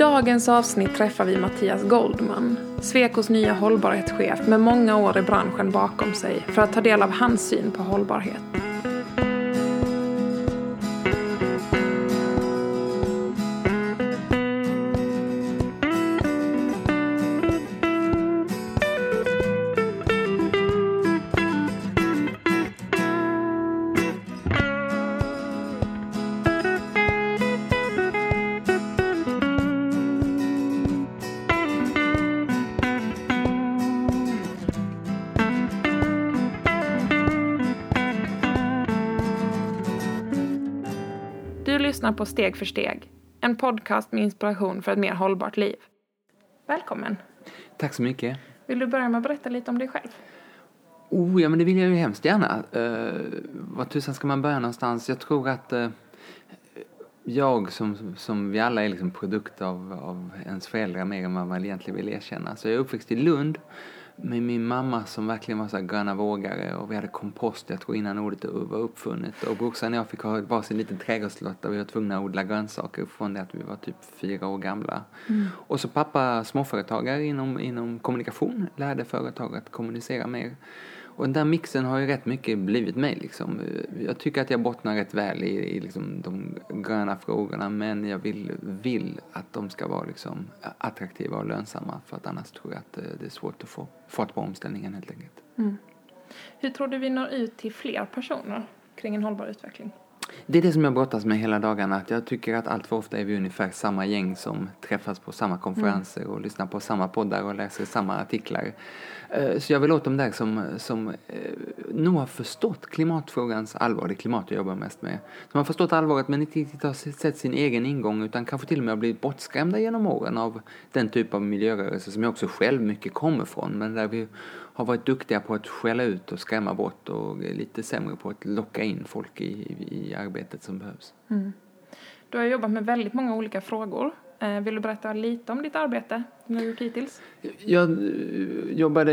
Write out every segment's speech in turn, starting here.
Dagens avsnitt träffar vi Mattias Goldman, Svekos nya hållbarhetschef med många år i branschen bakom sig för att ta del av hans syn på hållbarhet. Lyssnar på Steg för steg, en podcast med inspiration för ett mer hållbart liv. Välkommen! Tack så mycket. Vill du börja med att berätta lite om dig själv? Oh, ja, men det vill jag ju hemskt gärna. Uh, vad tusan ska man börja någonstans? Jag tror att uh, jag, som, som vi alla är liksom produkt av, av ens föräldrar mer än vad man egentligen vill erkänna. Så jag är uppväxt i Lund med min mamma som verkligen var så här gröna vågare och vi hade kompost, jag tror innan ordet var uppfunnet. Och brorsan och jag fick ha varsin liten trädgårdslott där vi var tvungna att odla grönsaker från det att vi var typ fyra år gamla. Mm. Och så pappa småföretagare inom, inom kommunikation, lärde företag att kommunicera mer. Och den där mixen har ju rätt mycket blivit mig liksom. Jag tycker att jag bottnar rätt väl i, i liksom de gröna frågorna men jag vill, vill att de ska vara liksom attraktiva och lönsamma för att annars tror jag att eh, det är svårt att få fart på omställningen helt enkelt. Mm. Hur tror du vi når ut till fler personer kring en hållbar utveckling? Det är det som jag brottas med hela dagarna. Att jag tycker att allt för ofta är vi ungefär samma gäng som träffas på samma konferenser mm. och lyssnar på samma poddar och läser samma artiklar. Eh, så jag vill åt dem där som, som eh, nog har förstått klimatfrågans allvar, det klimat jag jobbar mest med. Som har förstått allvaret men inte riktigt har sett sin egen ingång utan kanske till och med har blivit bortskrämda genom åren av den typ av miljörörelse som jag också själv mycket kommer från. Men där vi har varit duktiga på att skälla ut och skrämma bort och lite sämre på att locka in folk i, i arbetet som behövs. Mm. Du har jobbat med väldigt många olika frågor. Eh, vill du berätta lite om ditt arbete som du har gjort hittills? Jag eh, jobbade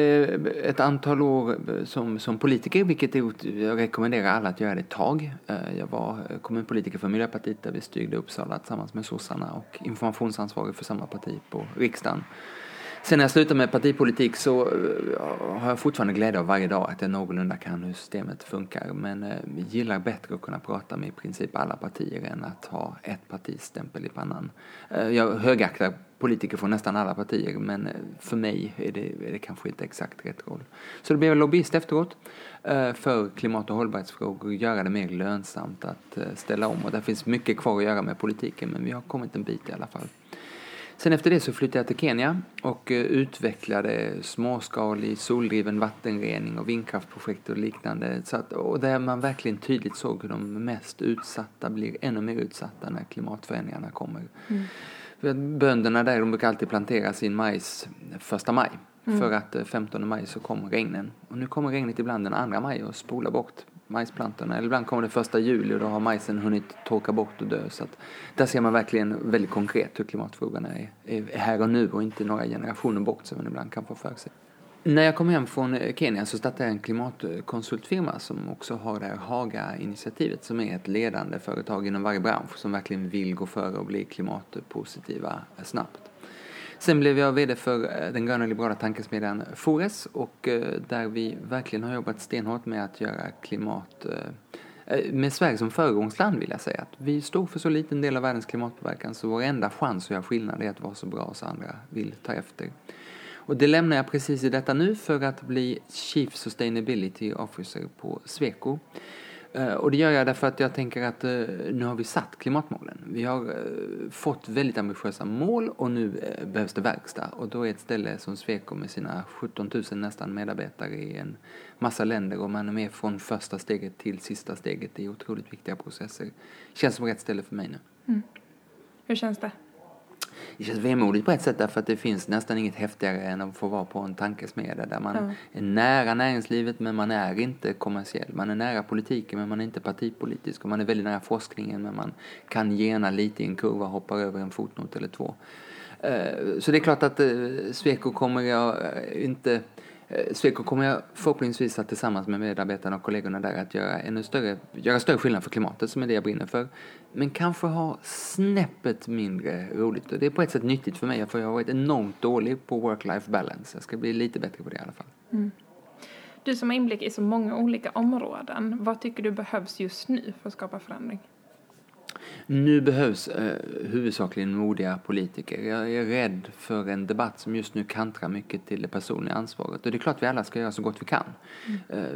ett antal år som, som politiker, vilket jag rekommenderar alla att göra det ett tag. Eh, jag var kommunpolitiker för Miljöpartiet där vi styrde Uppsala tillsammans med sossarna och informationsansvarig för samma parti på riksdagen. Sen när jag slutade med partipolitik så eh, har jag fortfarande glädje av varje dag att jag någorlunda kan hur systemet funkar. Men eh, jag gillar bättre att kunna prata med i princip alla partier än att ha ett partis stämpel i pannan. Eh, jag högaktar politiker från nästan alla partier men för mig är det, är det kanske inte exakt rätt roll. Så det blev lobbyist efteråt för klimat och hållbarhetsfrågor, göra det mer lönsamt att ställa om. Och där finns mycket kvar att göra med politiken men vi har kommit en bit i alla fall. Sen efter det så flyttade jag till Kenya och eh, utvecklade småskalig soldriven vattenrening och vindkraftprojekt och liknande. Så att, och där man verkligen tydligt såg hur de mest utsatta blir ännu mer utsatta när klimatförändringarna kommer. Mm. Bönderna där de brukar alltid plantera sin majs första maj. Mm. För att 15 eh, maj så kommer regnen. Och nu kommer regnet ibland den 2 maj och spolar bort majsplantorna. Eller ibland kommer det första juli och då har majsen hunnit torka bort och dö. Så att där ser man verkligen väldigt konkret hur klimatfrågorna är, är här och nu och inte några generationer bort som man ibland kan få för sig. När jag kom hem från Kenya så startade jag en klimatkonsultfirma som också har det här Haga-initiativet som är ett ledande företag inom varje bransch som verkligen vill gå före och bli klimatpositiva snabbt. Sen blev jag VD för eh, den gröna liberala tankesmedjan Fores och eh, där vi verkligen har jobbat stenhårt med att göra klimat eh, med Sverige som föregångsland vill jag säga. Att vi står för så liten del av världens klimatpåverkan så vår enda chans att göra skillnad är att vara så bra så andra vill ta efter. Och det lämnar jag precis i detta nu för att bli Chief Sustainability Officer på Sweco. Eh, och det gör jag därför att jag tänker att eh, nu har vi satt klimatmålen. Vi har eh, fått väldigt ambitiösa mål och nu behövs det verkstad. Och då är ett ställe som Sweco med sina 17 000 nästan medarbetare i en massa länder och man är med från första steget till sista steget i otroligt viktiga processer. Känns som rätt ställe för mig nu. Mm. Hur känns det? Det känns vemodigt på ett sätt därför att det finns nästan inget häftigare än att få vara på en tankesmedja där man ja. är nära näringslivet men man är inte kommersiell. Man är nära politiken men man är inte partipolitisk och man är väldigt nära forskningen men man kan gena lite i en kurva hoppar över en fotnot eller två. Eh, så det är klart att eh, Sweco kommer jag eh, inte Eh, Sweco kommer jag förhoppningsvis att tillsammans med medarbetarna och kollegorna där att göra ännu större, göra större skillnad för klimatet som är det jag brinner för. Men kanske ha snäppet mindre roligt. Och det är på ett sätt nyttigt för mig för jag har varit enormt dålig på work-life balance. Jag ska bli lite bättre på det i alla fall. Mm. Du som har inblick i så många olika områden, vad tycker du behövs just nu för att skapa förändring? Nu behövs eh, huvudsakligen modiga politiker. Jag är rädd för en debatt som just nu kantrar mycket till det personliga ansvaret. Och det är klart vi alla ska göra så gott vi kan. Mm. Eh,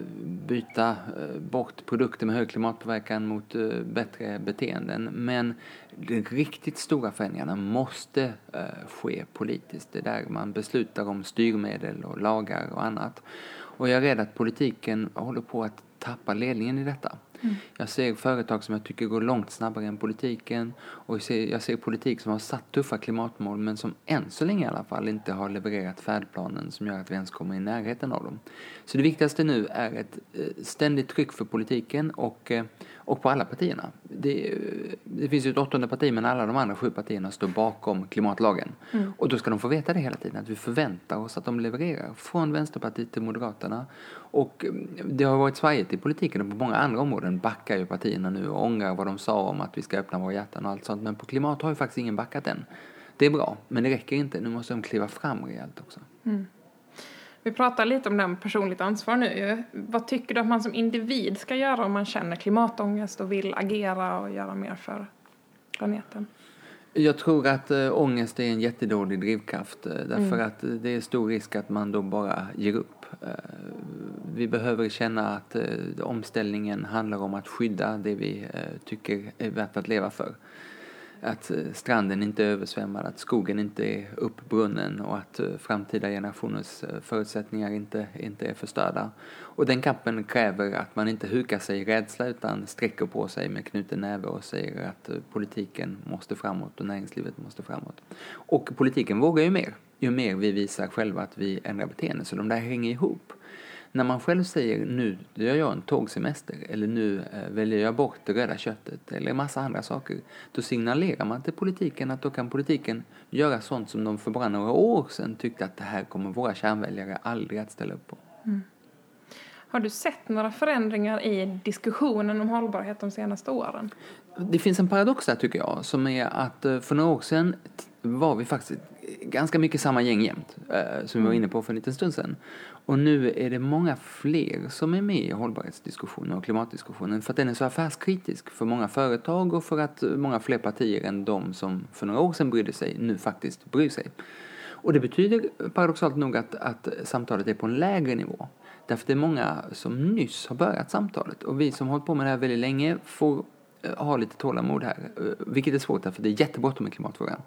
byta eh, bort produkter med hög klimatpåverkan mot eh, bättre beteenden. Men de riktigt stora förändringarna måste eh, ske politiskt. Det är där man beslutar om styrmedel och lagar och annat. Och jag är rädd att politiken håller på att tappa ledningen i detta. Mm. Jag ser företag som jag tycker går långt snabbare än politiken och jag ser, jag ser politik som har satt tuffa klimatmål men som än så länge i alla fall inte har levererat färdplanen som gör att vi ens kommer i närheten av dem. Så det viktigaste nu är ett eh, ständigt tryck för politiken och eh, och på alla partierna. Det, det, finns ju ett åttonde parti men alla de andra sju partierna står bakom klimatlagen. Mm. Och då ska de få veta det hela tiden, att vi förväntar oss att de levererar. Från Vänsterpartiet till Moderaterna. Och mm, det har varit svajigt i politiken och på många andra områden backar ju partierna nu och ångrar vad de sa om att vi ska öppna våra hjärtan och allt sånt. Men på klimat har ju faktiskt ingen backat än. Det är bra, men det räcker inte. Nu måste de kliva fram rejält också. Mm. Vi pratar lite om det här personligt ansvar nu. Vad tycker du att man som individ ska göra om man känner klimatångest och vill agera och göra mer för planeten? Jag tror att äh, ångest är en jättedålig drivkraft äh, därför mm. att det är stor risk att man då bara ger upp. Eh, vi behöver känna att eh, omställningen handlar om att skydda det vi eh, tycker är värt att leva för att stranden inte är översvämmad, att skogen inte är uppbrunnen och att framtida generationers förutsättningar inte, inte är förstörda. Och den kampen kräver att man inte hukar sig i rädsla utan sträcker på sig med knuten näve och säger att politiken måste framåt och näringslivet måste framåt. Och politiken vågar ju mer, ju mer vi visar själva att vi ändrar beteende, så de där hänger ihop. När man själv säger nu gör jag en tågsemester eller nu eh, väljer jag bort det röda köttet eller en massa andra saker, då signalerar man till politiken att då kan politiken göra sånt som de för bara några år sedan tyckte att det här kommer våra kärnväljare aldrig att ställa upp på. Mm. Har du sett några förändringar i diskussionen om hållbarhet de senaste åren? Det finns en paradox där tycker jag, som är att eh, för några år sedan var vi faktiskt ganska mycket samma gäng jämt, eh, som vi var inne på för en liten stund sedan. Och nu är det många fler som är med i hållbarhetsdiskussionen och klimatdiskussionen för att den är så affärskritisk för många företag och för att många fler partier än de som för några år sedan brydde sig nu faktiskt bryr sig. Och det betyder paradoxalt nog att, att samtalet är på en lägre nivå. Därför det är många som nyss har börjat samtalet och vi som har hållit på med det här väldigt länge får Eh, ha lite tålamod här, eh, vilket är svårt för det är jättebråttom med klimatfrågan.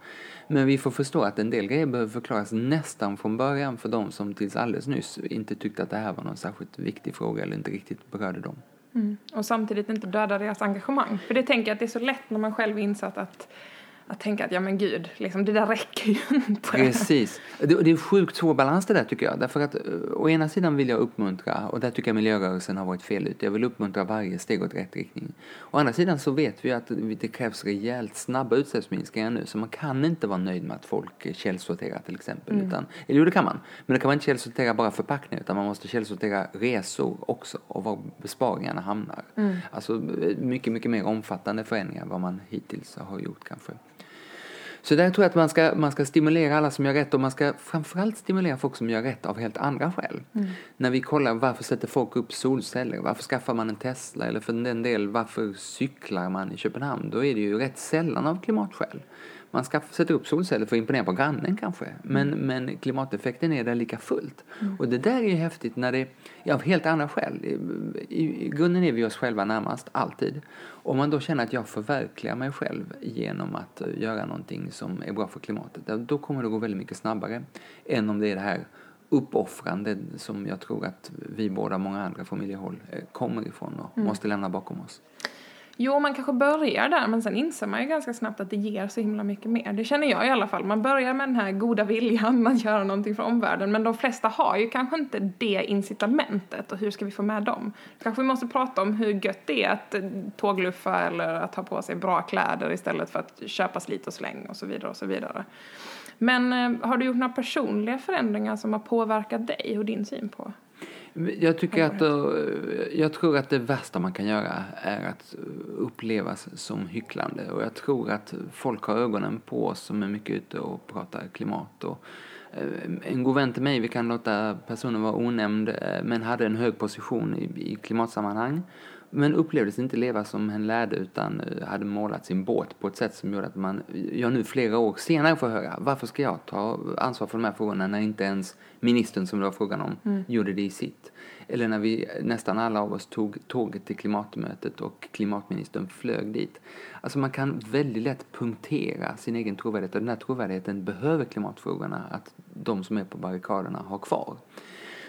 Men vi får förstå att en del grejer behöver förklaras nästan från början för de som tills alldeles nyss inte tyckte att det här var någon särskilt viktig fråga eller inte riktigt berörde dem. Mm. Och samtidigt inte döda deras engagemang. För det tänker jag att det är så lätt när man själv är insatt att att tänka att ja men gud, liksom, det där räcker ju inte. Precis. Det, det är sjukt svår balans det där tycker jag. Därför att uh, å ena sidan vill jag uppmuntra, och där tycker jag miljörörelsen har varit fel ute. Jag vill uppmuntra varje steg åt rätt riktning. Å andra sidan så vet vi att det krävs rejält snabba utsläppsminskningar nu. Så man kan inte vara nöjd med att folk källsorterar till exempel. Mm. Utan, eller jo det kan man. Men då kan man inte källsortera bara förpackningar utan man måste källsortera resor också och var besparingarna hamnar. Mm. Alltså mycket, mycket mer omfattande förändringar än vad man hittills har gjort kanske. Så där tror jag att man ska, man ska stimulera alla som gör rätt och man ska framförallt stimulera folk som gör rätt av helt andra skäl. Mm. När vi kollar varför sätter folk upp solceller, varför skaffar man en Tesla eller för den del varför cyklar man i Köpenhamn, då är det ju rätt sällan av klimatskäl. Man ska sätta upp solceller för att imponera på grannen kanske. Men, mm. men klimateffekten är där lika fullt. Mm. Och det där är ju häftigt när det är av helt andra skäl. I, i, grunden är vi oss själva närmast, alltid. Om man då känner att jag förverkligar mig själv genom att uh, göra någonting som är bra för klimatet, då kommer det gå väldigt mycket snabbare än om det är det här uppoffrande som jag tror att vi båda många andra familjehåll eh, kommer ifrån och mm. måste lämna bakom oss. Jo, man kanske börjar där, men sen inser man ju ganska snabbt att det ger så himla mycket mer. Det känner jag i alla fall. Man börjar med den här goda viljan att göra någonting för omvärlden, men de flesta har ju kanske inte det incitamentet. Och hur ska vi få med dem? Kanske vi måste prata om hur gött det är att eh, tågluffa eller att ha på sig bra kläder istället för att köpa slit och släng och så vidare och så vidare. Men eh, har du gjort några personliga förändringar som har påverkat dig och din syn på jag tycker att, eh, jag tror att det värsta man kan göra är att upplevas som hycklande. Och jag tror att folk har ögonen på oss som är mycket ute och pratar klimat. Och eh, en god vän till mig, vi kan låta personen vara onämnd, eh, men hade en hög position i, i klimatsammanhang. Men upplevdes inte leva som hen lärde utan eh, hade målat sin båt på ett sätt som gjorde att man, jag nu flera år senare får höra, varför ska jag ta ansvar för de här frågorna när inte ens ministern som det var frågan om mm. gjorde det i sitt? Eller när vi, nästan alla av oss tog tåget till klimatmötet och klimatministern flög dit. Alltså man kan väldigt lätt punktera sin egen trovärdighet och den här trovärdigheten behöver klimatfrågorna att de som är på barrikaderna har kvar.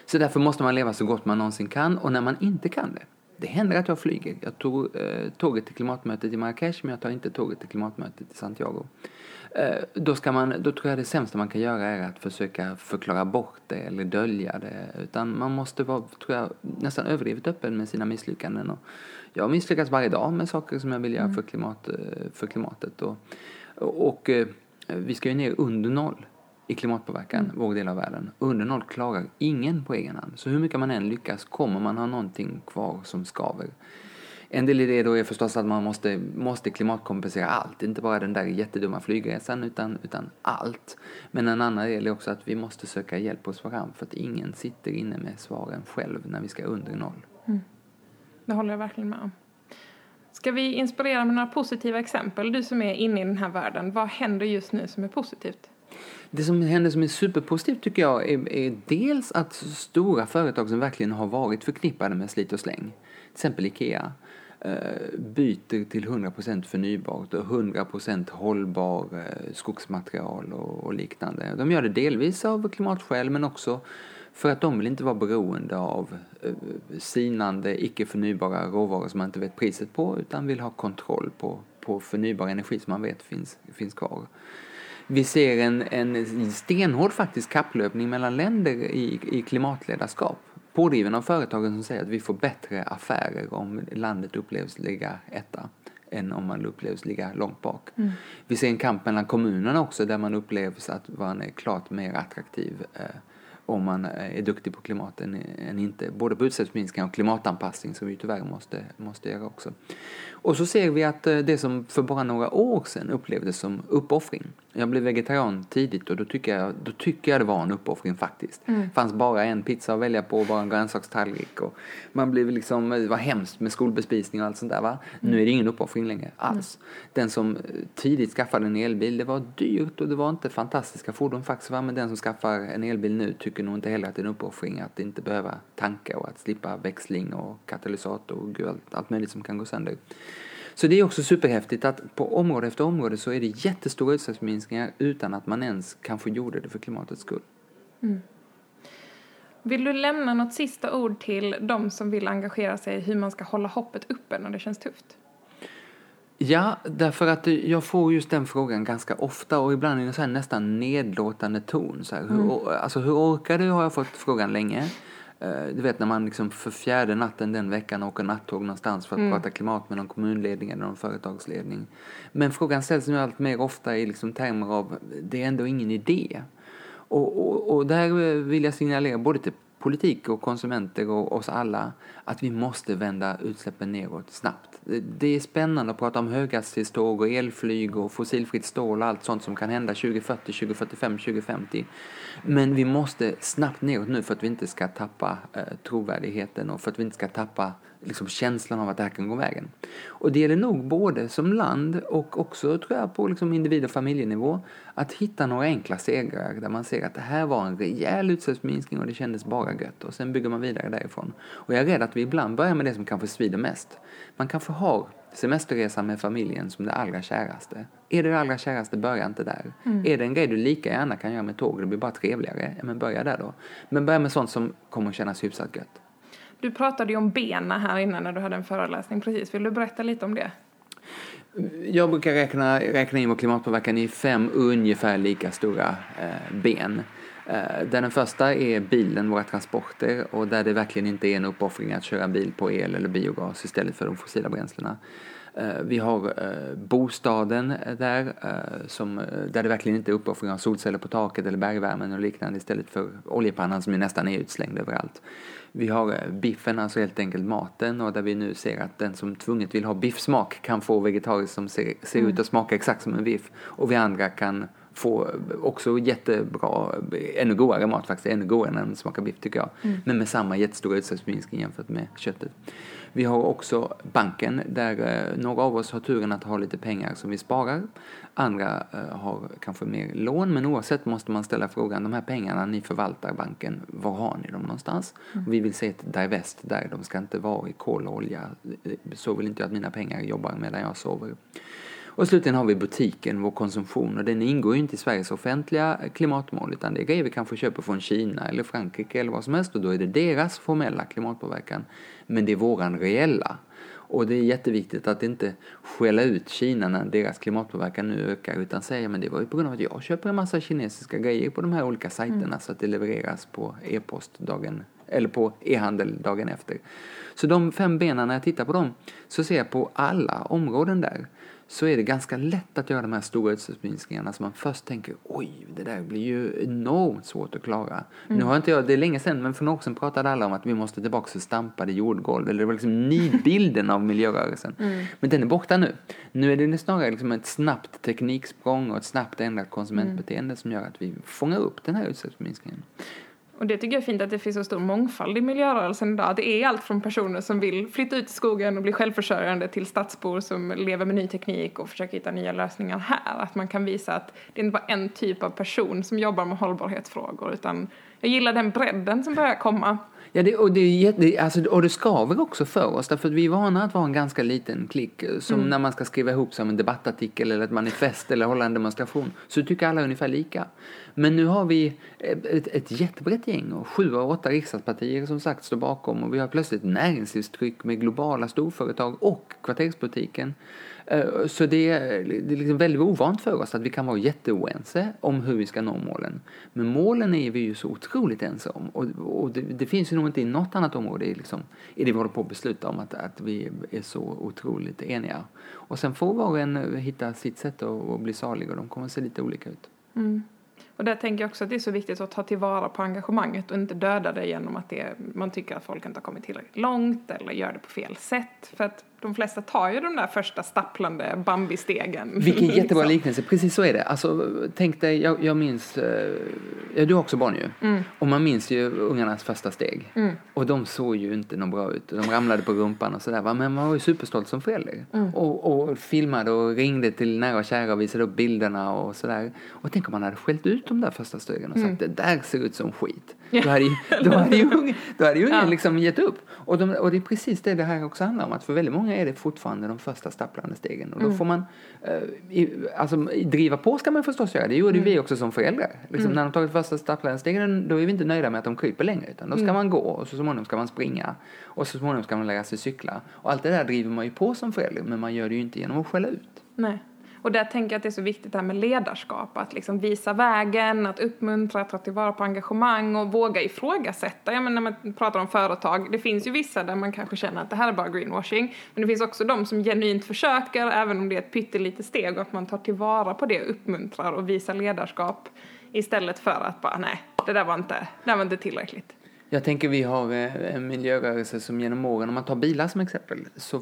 Så därför måste man leva så gott man någonsin kan och när man inte kan det det händer att jag flyger. Jag tog eh, tåget till klimatmötet i Marrakesh men jag tar inte tåget till klimatmötet i Santiago. Eh, då, ska man, då tror jag det sämsta man kan göra är att försöka förklara bort det eller dölja det. Utan man måste vara, tror jag, nästan överdrivet öppen med sina misslyckanden. Och jag misslyckas varje dag med saker som jag vill göra mm. för, klimat, eh, för klimatet. Och, och eh, vi ska ju ner under noll i klimatpåverkan, mm. vår del av världen. Under noll klarar ingen på egen hand. Så hur mycket man än lyckas kommer man ha någonting kvar som skaver. En del i det då är förstås att man måste, måste klimatkompensera allt, inte bara den där jättedumma flygresan utan, utan allt. Men en annan del är också att vi måste söka hjälp hos varandra för att ingen sitter inne med svaren själv när vi ska under noll. Mm. Det håller jag verkligen med om. Ska vi inspirera med några positiva exempel? Du som är inne i den här världen, vad händer just nu som är positivt? Det som händer som är superpositivt tycker jag är, är, dels att stora företag som verkligen har varit förknippade med slit och släng, till exempel IKEA, eh, byter till 100% förnybart och 100% hållbar eh, skogsmaterial och, och liknande. De gör det delvis av klimatskäl men också för att de vill inte vara beroende av eh, sinande, icke förnybara råvaror som man inte vet priset på utan vill ha kontroll på, på förnybar energi som man vet finns, finns kvar. Vi ser en, en stenhård faktiskt kapplöpning mellan länder i, i klimatledarskap. Pådriven av företagen som säger att vi får bättre affärer om landet upplevs ligga etta än om man upplevs ligga långt bak. Mm. Vi ser en kamp mellan kommunerna också där man upplevs att man är klart mer attraktiv eh, om man är duktig på klimat än, än inte. Både på utsläppsminskning och klimatanpassning som vi tyvärr måste, måste göra också. Och så ser vi att eh, det som för bara några år sedan upplevdes som uppoffring. Jag blev vegetarian tidigt och då tycker jag, då tycker jag det var en uppoffring faktiskt. Mm. Fanns bara en pizza att välja på och bara en grönsakstallrik. Och man blev liksom, det var hemskt med skolbespisning och allt sånt där va. Mm. Nu är det ingen uppoffring längre alls. Mm. Den som eh, tidigt skaffade en elbil, det var dyrt och det var inte fantastiska fordon faktiskt va. Men den som skaffar en elbil nu tycker tycker nog inte heller att det är en uppoffring att inte behöva tanka och att slippa växling och katalysator och allt, allt möjligt som kan gå sönder. Så det är också superhäftigt att på område efter område så är det jättestora utsläppsminskningar utan att man ens kanske gjorde det för klimatets skull. Mm. Vill du lämna något sista ord till de som vill engagera sig i hur man ska hålla hoppet uppe när det känns tufft? Ja, därför att jag får just den frågan ganska ofta och ibland i en så nästan nedlåtande ton. Så här, mm. hur, alltså, hur orkar du? har jag fått frågan länge. Eh, du vet när man liksom för fjärde natten den veckan åker nattåg någonstans för att mm. prata klimat med någon kommunledning eller någon företagsledning. Men frågan ställs nu allt mer ofta i liksom termer av det är ändå ingen idé. Och, och, och där vill jag signalera både till politik och konsumenter och oss alla att vi måste vända utsläppen neråt snabbt. Det är spännande att prata om höghastighetståg och elflyg och fossilfritt stål och allt sånt som kan hända 2040, 2045, 2050. Men vi måste snabbt neråt nu för att vi inte ska tappa eh, trovärdigheten och för att vi inte ska tappa liksom, känslan av att det här kan gå vägen. Och det gäller nog både som land och också tror jag på liksom, individ och familjenivå att hitta några enkla segrar där man ser att det här var en rejäl utsläppsminskning och det kändes bara gött och sen bygger man vidare därifrån. Och jag är rädd att vi ibland börjar med det som kanske svider mest. Man kanske har semesterresan med familjen som det allra käraste. Är det det allra käraste, börja inte där. Mm. Är det en grej du lika gärna kan göra med tåg och det blir bara trevligare, men börja där då. Men börja med sånt som kommer att kännas hyfsat gött. Du pratade ju om bena här innan när du hade en föreläsning precis. Vill du berätta lite om det? Jag brukar räkna, räkna in vår klimatpåverkan i fem ungefär lika stora eh, ben. Eh, där den första är bilen, våra transporter, och där det verkligen inte är en uppoffring att köra bil på el eller biogas istället för de fossila bränslena. Eh, vi har eh, bostaden där, som, där det verkligen inte är uppoffring av solceller på taket eller bergvärmen och liknande istället för oljepannan som ju nästan är utslängd överallt. Vi har biffen, alltså helt enkelt maten, och där vi nu ser att den som tvunget vill ha biffsmak kan få vegetariskt som ser, ser mm. ut att smaka exakt som en biff. Och vi andra kan få också jättebra, ännu godare mat faktiskt, ännu godare än smakar biff tycker jag. Mm. Men med samma jättestora utsläppsminskning jämfört med köttet. Vi har också banken där eh, några av oss har turen att ha lite pengar som vi sparar. Andra eh, har kanske mer lån, men oavsett måste man ställa frågan, de här pengarna ni förvaltar banken, var har ni dem någonstans? Mm. Vi vill se ett divest där, de ska inte vara i kol och olja. Så vill inte jag att mina pengar jobbar medan jag sover. Och slutligen har vi butiken, vår konsumtion, och den ingår ju inte i Sveriges offentliga klimatmål, utan det är grejer vi kanske köper från Kina eller Frankrike eller vad som helst, och då är det deras formella klimatpåverkan, men det är våran reella. Och det är jätteviktigt att inte skälla ut Kina när deras klimatpåverkan nu ökar utan säga men det var ju på grund av att jag köper en massa kinesiska grejer på de här olika sajterna mm. så att det levereras på e-post dagen eller på e-handel dagen efter. Så de fem benen, när jag tittar på dem, så ser jag på alla områden där så är det ganska lätt att göra de här stora utsläppsminskningarna som man först tänker oj, det där blir ju enormt svårt att klara. Mm. Nu har inte jag, det är länge sedan, men för några år sedan pratade alla om att vi måste tillbaka till stampade jordgolv, eller det var liksom nidbilden av miljörörelsen. Mm. Men den är borta nu. Nu är det snarare liksom ett snabbt tekniksprång och ett snabbt ändrat konsumentbeteende mm. som gör att vi fångar upp den här utsläppsminskningen. Och det tycker jag är fint att det finns så stor mångfald i miljörörelsen idag. Det är allt från personer som vill flytta ut i skogen och bli självförsörjande till stadsbor som lever med ny teknik och försöker hitta nya lösningar här. Att man kan visa att det inte bara är en typ av person som jobbar med hållbarhetsfrågor utan jag gillar den bredden som börjar komma. Ja, det, och, det jätte, alltså, och det skaver också för oss, därför att vi är vana att vara en ganska liten klick. Som mm. när man ska skriva ihop sig om en debattartikel eller ett manifest eller hålla en demonstration, så tycker alla ungefär lika. Men nu har vi ett, ett jättebrett gäng och sju av åtta riksdagspartier som sagt står bakom och vi har plötsligt näringslivstryck med globala storföretag och kvartersbutiken. Eh, så det är, det är liksom väldigt ovant för oss att vi kan vara jätteoense om hur vi ska nå målen. Men målen är vi ju så otroligt ense om och, och det, det, finns ju nog inte i något annat område liksom, i det vi håller på att besluta om att, att vi är så otroligt eniga. Och sen får var och en eh, hitta sitt sätt att, att bli salig och de kommer att se lite olika ut. Mm. Och där tänker jag också att det är så viktigt att ta tillvara på engagemanget och inte döda det genom att det, man tycker att folk inte har kommit tillräckligt långt eller gör det på fel sätt. För att de flesta tar ju de där första stapplande Bambi-stegen. Vilken jättebra liksom. liknelse, precis så är det. Alltså, tänk dig, jag, jag minns, eh, ja, du har också barn ju, mm. och man minns ju ungarnas första steg. Mm. Och de såg ju inte något bra ut, de ramlade på rumpan och sådär, men man var ju superstolt som förälder. Mm. Och, och filmade och ringde till nära och kära och visade upp bilderna och sådär. Och tänk om man hade skällt ut de där första stegen och sagt mm. det där ser ut som skit. Då hade ju, då hade ju ungen, då hade ju ungen ja. liksom gett upp. Och, de, och det är precis det det här också handlar om, att för väldigt många är det fortfarande de första stapplande stegen. Och då mm. får man, eh, alltså driva på ska man förstås göra, det gjorde mm. vi också som föräldrar. Liksom, mm. När de tagit första stapplande stegen, då är vi inte nöjda med att de kryper längre, utan då ska mm. man gå och så småningom ska man springa och så småningom ska man lära sig cykla. Och allt det där driver man ju på som förälder, men man gör det ju inte genom att skälla ut. Nej. Och där tänker jag att det är så viktigt det här med ledarskap, att liksom visa vägen, att uppmuntra, att ta tillvara på engagemang och våga ifrågasätta. Ja, men när man pratar om företag, det finns ju vissa där man kanske känner att det här är bara greenwashing, men det finns också de som genuint försöker, även om det är ett pyttelitet steg, och att man tar tillvara på det, uppmuntrar och visar ledarskap istället för att bara nej, det där var inte, det där var inte tillräckligt. Jag tänker vi har eh, en miljörörelse som genom åren, om man tar bilar som exempel, så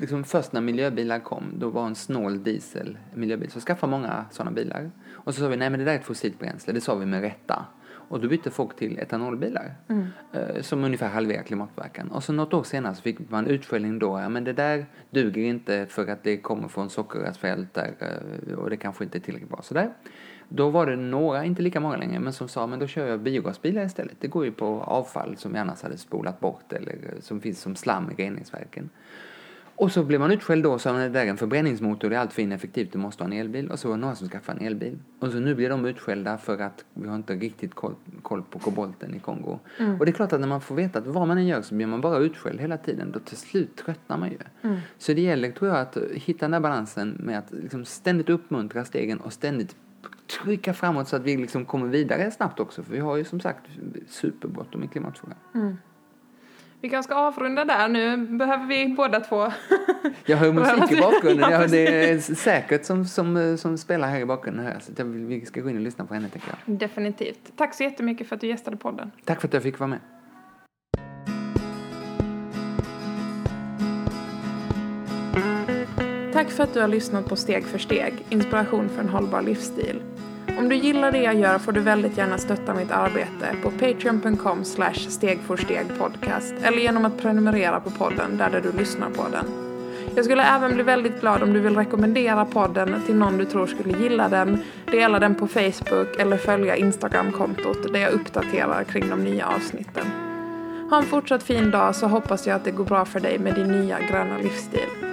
liksom först när miljöbilar kom, då var en snål diesel miljöbil, så skaffade många sådana bilar. Och så sa vi, nej men det där är ett fossilt bränsle, det sa vi med rätta. Och då bytte folk till etanolbilar mm. Eh, som ungefär halverar klimatpåverkan. Och så något år senare så fick man utskällning då, ja men det där duger inte för att det kommer från sockerrörsfält där eh, och det kanske inte är tillräckligt bra. Så där då var det några, inte lika många längre, men som sa men då kör jag biogasbilar istället. Det går ju på avfall som vi annars hade spolat bort eller som finns som slam i reningsverken. Och så blev man utskälld då som det där är en förbränningsmotor, det är alltför ineffektivt, du måste ha en elbil. Och så var det några som skaffade en elbil. Och så nu blir de utskällda för att vi har inte riktigt koll, koll på kobolten i Kongo. Mm. Och det är klart att när man får veta att vad man än gör så blir man bara utskälld hela tiden, då till slut tröttnar man ju. Mm. Så det gäller, tror jag, att hitta den där balansen med att liksom ständigt uppmuntra stegen och ständigt trycka framåt så att vi liksom kommer vidare snabbt också. För vi har ju som sagt superbråttom i klimatfrågan. Mm. Vi kanske ska avrunda där nu. Behöver vi båda två. Jag hör musik i bakgrunden. Ja, det är säkert som, som, som spelar här i bakgrunden. Här. Så vill, vi ska gå in och lyssna på henne, tänker jag. Definitivt. Tack så jättemycket för att du gästade podden. Tack för att jag fick vara med. Tack för att du har lyssnat på Steg för steg, inspiration för en hållbar livsstil. Om du gillar det jag gör får du väldigt gärna stötta mitt arbete på patreon.com slash stegforstegpodcast eller genom att prenumerera på podden där, där du lyssnar på den. Jag skulle även bli väldigt glad om du vill rekommendera podden till någon du tror skulle gilla den, dela den på Facebook eller följa Instagramkontot där jag uppdaterar kring de nya avsnitten. Ha en fortsatt fin dag så hoppas jag att det går bra för dig med din nya gröna livsstil.